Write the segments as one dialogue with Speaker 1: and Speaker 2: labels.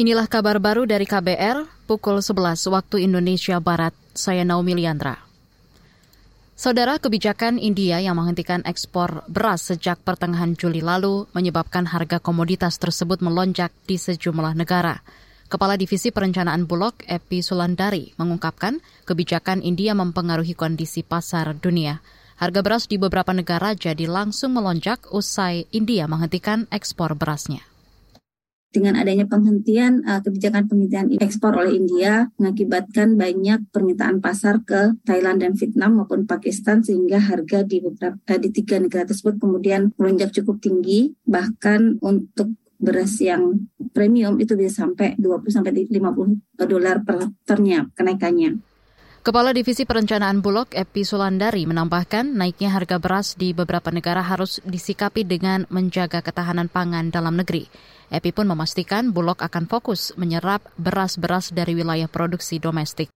Speaker 1: Inilah kabar baru dari KBR pukul 11 waktu Indonesia Barat. Saya Naomi Liandra. Saudara kebijakan India yang menghentikan ekspor beras sejak pertengahan Juli lalu menyebabkan harga komoditas tersebut melonjak di sejumlah negara. Kepala Divisi Perencanaan Bulog, Epi Sulandari, mengungkapkan kebijakan India mempengaruhi kondisi pasar dunia. Harga beras di beberapa negara jadi langsung melonjak usai India menghentikan ekspor berasnya
Speaker 2: dengan adanya penghentian uh, kebijakan penghentian ekspor oleh India mengakibatkan banyak permintaan pasar ke Thailand dan Vietnam maupun Pakistan sehingga harga di beberapa uh, di tiga negara tersebut kemudian melonjak cukup tinggi bahkan untuk beras yang premium itu bisa sampai 20 sampai 50 dolar per ternya kenaikannya.
Speaker 1: Kepala Divisi Perencanaan Bulog Epi Sulandari menambahkan naiknya harga beras di beberapa negara harus disikapi dengan menjaga ketahanan pangan dalam negeri. Epi pun memastikan Bulog akan fokus menyerap beras-beras dari wilayah produksi domestik.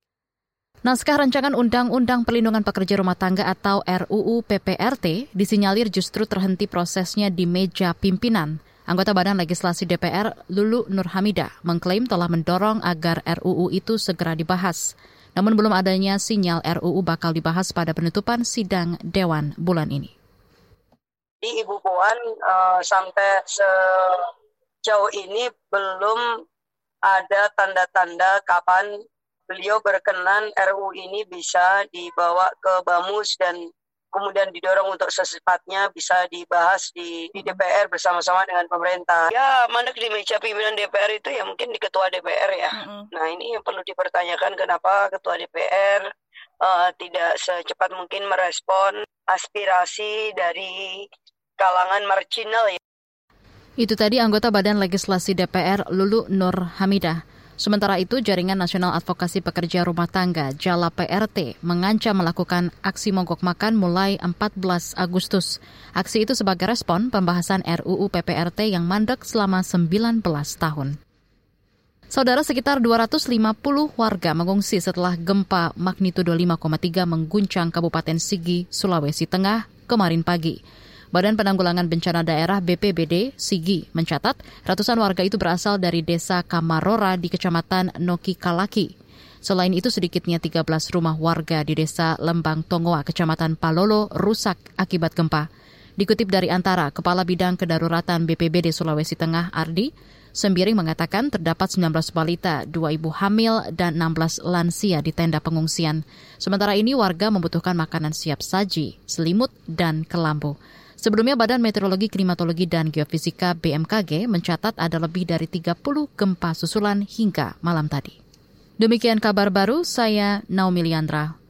Speaker 1: Naskah Rancangan Undang-Undang Perlindungan Pekerja Rumah Tangga atau RUU PPRT disinyalir justru terhenti prosesnya di meja pimpinan. Anggota Badan Legislasi DPR, Lulu Nurhamida, mengklaim telah mendorong agar RUU itu segera dibahas. Namun belum adanya sinyal RUU bakal dibahas pada penutupan sidang Dewan bulan ini.
Speaker 3: Di Ibu Puan uh, sampai se sejauh ini belum ada tanda-tanda kapan beliau berkenan RU ini bisa dibawa ke Bamus dan kemudian didorong untuk secepatnya bisa dibahas di, di DPR bersama-sama dengan pemerintah. Ya, mana di meja pimpinan DPR itu ya mungkin di ketua DPR ya. Mm-hmm. Nah, ini yang perlu dipertanyakan kenapa ketua DPR uh, tidak secepat mungkin merespon aspirasi dari kalangan marginal ya.
Speaker 1: Itu tadi anggota Badan Legislasi DPR Lulu Nur Hamidah. Sementara itu, Jaringan Nasional Advokasi Pekerja Rumah Tangga Jala PRT mengancam melakukan aksi mogok makan mulai 14 Agustus. Aksi itu sebagai respon pembahasan RUU PPRT yang mandek selama 19 tahun. Saudara sekitar 250 warga mengungsi setelah gempa magnitudo 5,3 mengguncang Kabupaten Sigi, Sulawesi Tengah kemarin pagi. Badan Penanggulangan Bencana Daerah BPBD Sigi mencatat ratusan warga itu berasal dari desa Kamarora di Kecamatan Noki Kalaki. Selain itu sedikitnya 13 rumah warga di desa Lembang Tongoa, Kecamatan Palolo rusak akibat gempa. Dikutip dari Antara, Kepala Bidang Kedaruratan BPBD Sulawesi Tengah Ardi, Sembiring mengatakan terdapat 19 balita, dua ibu hamil, dan 16 lansia di tenda pengungsian. Sementara ini warga membutuhkan makanan siap saji, selimut, dan kelambu. Sebelumnya Badan Meteorologi, Klimatologi, dan Geofisika BMKG mencatat ada lebih dari 30 gempa susulan hingga malam tadi. Demikian kabar baru, saya Naomi Liandra.